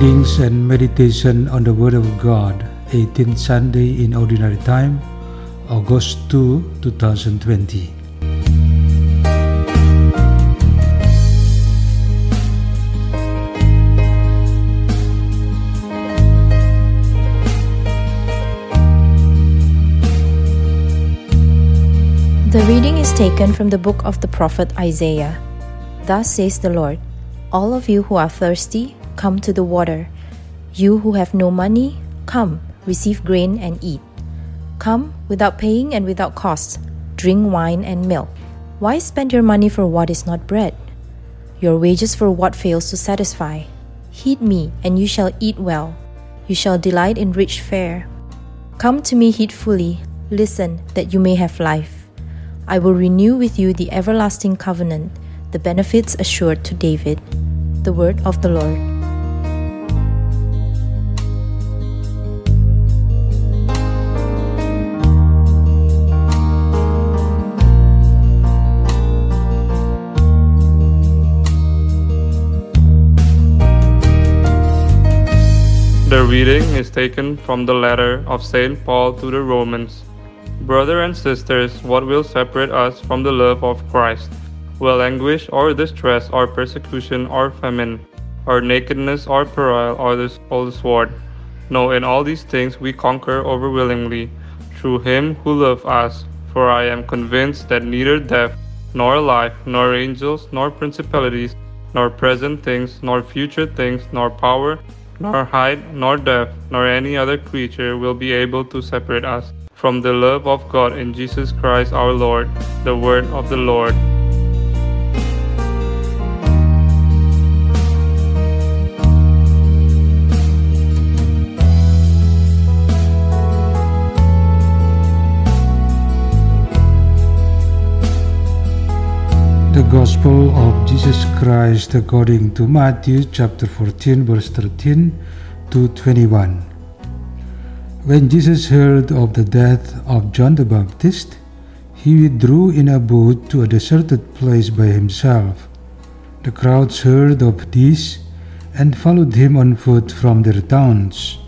Readings and meditation on the Word of God, 18th Sunday in Ordinary Time, August 2, 2020. The reading is taken from the book of the prophet Isaiah. Thus says the Lord All of you who are thirsty, come to the water. You who have no money, come, receive grain and eat. Come, without paying and without cost, drink wine and milk. Why spend your money for what is not bread? Your wages for what fails to satisfy? Heed me, and you shall eat well. You shall delight in rich fare. Come to me heedfully, listen, that you may have life. I will renew with you the everlasting covenant, the benefits assured to David. The word of the Lord. Reading is taken from the letter of St. Paul to the Romans. Brother and sisters, what will separate us from the love of Christ? Will anguish or distress or persecution or famine, or nakedness or peril or the, or the sword? No, in all these things we conquer overwillingly through him who loved us. For I am convinced that neither death, nor life, nor angels, nor principalities, nor present things, nor future things, nor power, nor height, nor depth, nor any other creature will be able to separate us from the love of God in Jesus Christ our Lord. The word of the Lord. The Gospel of Jesus Christ according to Matthew chapter 14 verse 13 to 21. When Jesus heard of the death of John the Baptist, he withdrew in a boat to a deserted place by himself. The crowds heard of this and followed him on foot from their towns.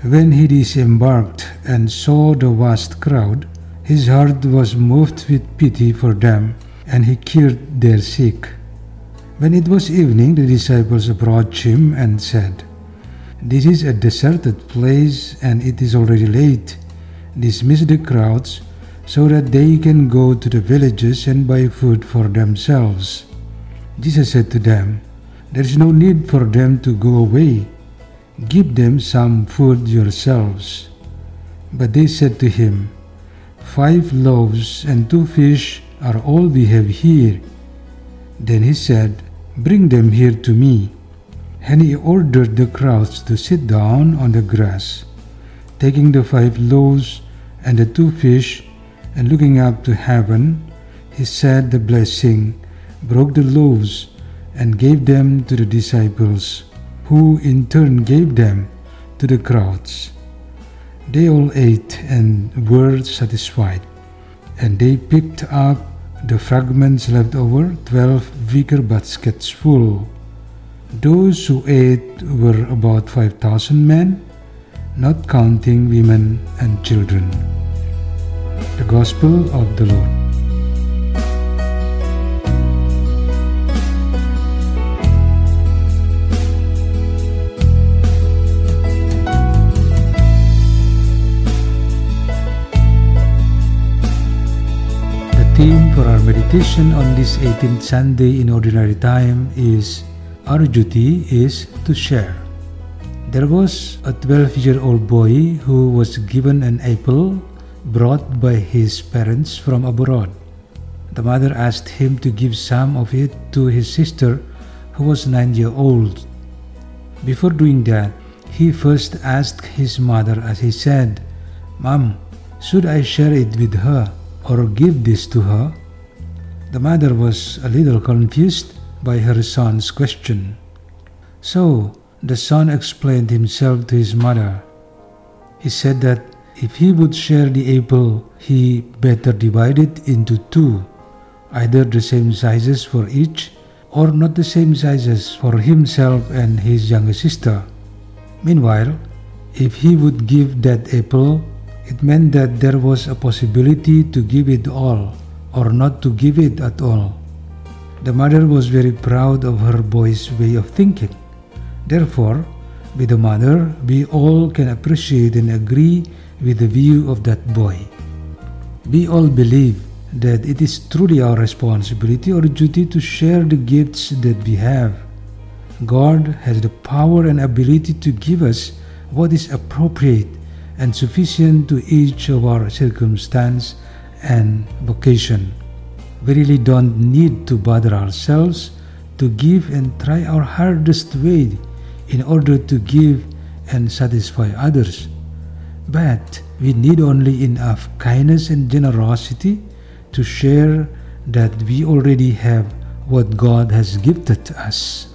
When he disembarked and saw the vast crowd, his heart was moved with pity for them, and he cured their sick. When it was evening, the disciples approached him and said, This is a deserted place, and it is already late. Dismiss the crowds so that they can go to the villages and buy food for themselves. Jesus said to them, There is no need for them to go away. Give them some food yourselves. But they said to him, Five loaves and two fish are all we have here. Then he said, Bring them here to me. And he ordered the crowds to sit down on the grass. Taking the five loaves and the two fish, and looking up to heaven, he said the blessing, broke the loaves, and gave them to the disciples, who in turn gave them to the crowds. They all ate and were satisfied, and they picked up the fragments left over, twelve wicker baskets full. Those who ate were about five thousand men, not counting women and children. The Gospel of the Lord. For our meditation on this 18th Sunday in Ordinary Time is Our duty is to share. There was a 12 year old boy who was given an apple brought by his parents from abroad. The mother asked him to give some of it to his sister, who was nine years old. Before doing that, he first asked his mother as he said, Mom, should I share it with her or give this to her? The mother was a little confused by her son's question. So the son explained himself to his mother. He said that if he would share the apple, he better divide it into two, either the same sizes for each or not the same sizes for himself and his younger sister. Meanwhile, if he would give that apple, it meant that there was a possibility to give it all or not to give it at all. The mother was very proud of her boy's way of thinking. Therefore, with the mother, we all can appreciate and agree with the view of that boy. We all believe that it is truly our responsibility or duty to share the gifts that we have. God has the power and ability to give us what is appropriate and sufficient to each of our circumstance and vocation. We really don't need to bother ourselves to give and try our hardest way in order to give and satisfy others. But we need only enough kindness and generosity to share that we already have what God has gifted us.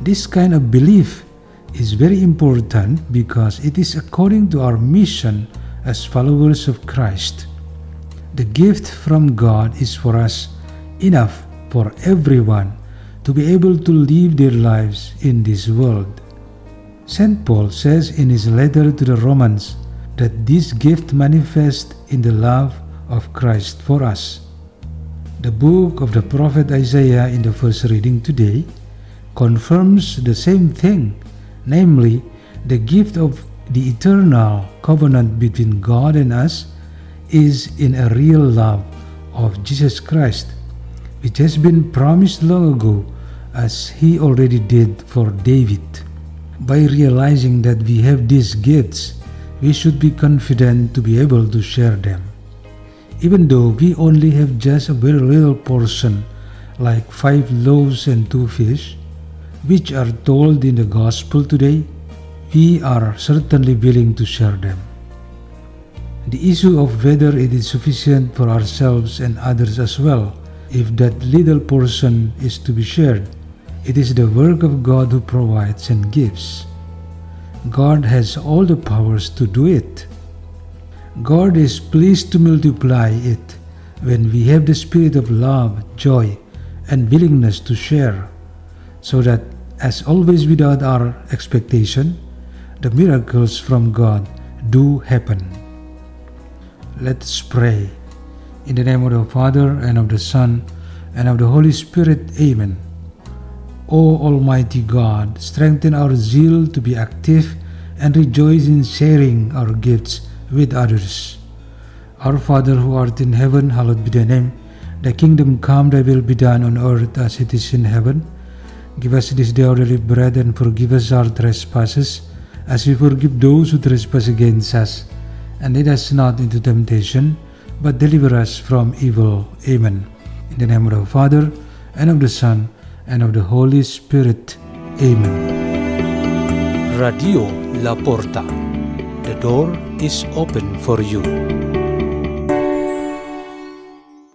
This kind of belief is very important because it is according to our mission as followers of Christ. The gift from God is for us enough for everyone to be able to live their lives in this world. St. Paul says in his letter to the Romans that this gift manifests in the love of Christ for us. The book of the prophet Isaiah in the first reading today confirms the same thing, namely, the gift of the eternal covenant between God and us is in a real love of Jesus Christ, which has been promised long ago as he already did for David. By realizing that we have these gifts, we should be confident to be able to share them. Even though we only have just a very little portion, like five loaves and two fish, which are told in the gospel today, we are certainly willing to share them. The issue of whether it is sufficient for ourselves and others as well, if that little portion is to be shared, it is the work of God who provides and gives. God has all the powers to do it. God is pleased to multiply it when we have the spirit of love, joy, and willingness to share, so that, as always without our expectation, the miracles from God do happen. Let us pray. In the name of the Father, and of the Son, and of the Holy Spirit, Amen. O Almighty God, strengthen our zeal to be active and rejoice in sharing our gifts with others. Our Father who art in heaven, hallowed be thy name. Thy kingdom come, thy will be done on earth as it is in heaven. Give us this day our daily bread and forgive us our trespasses, as we forgive those who trespass against us. And lead us not into temptation, but deliver us from evil. Amen. In the name of the Father, and of the Son, and of the Holy Spirit. Amen. Radio La Porta. The door is open for you.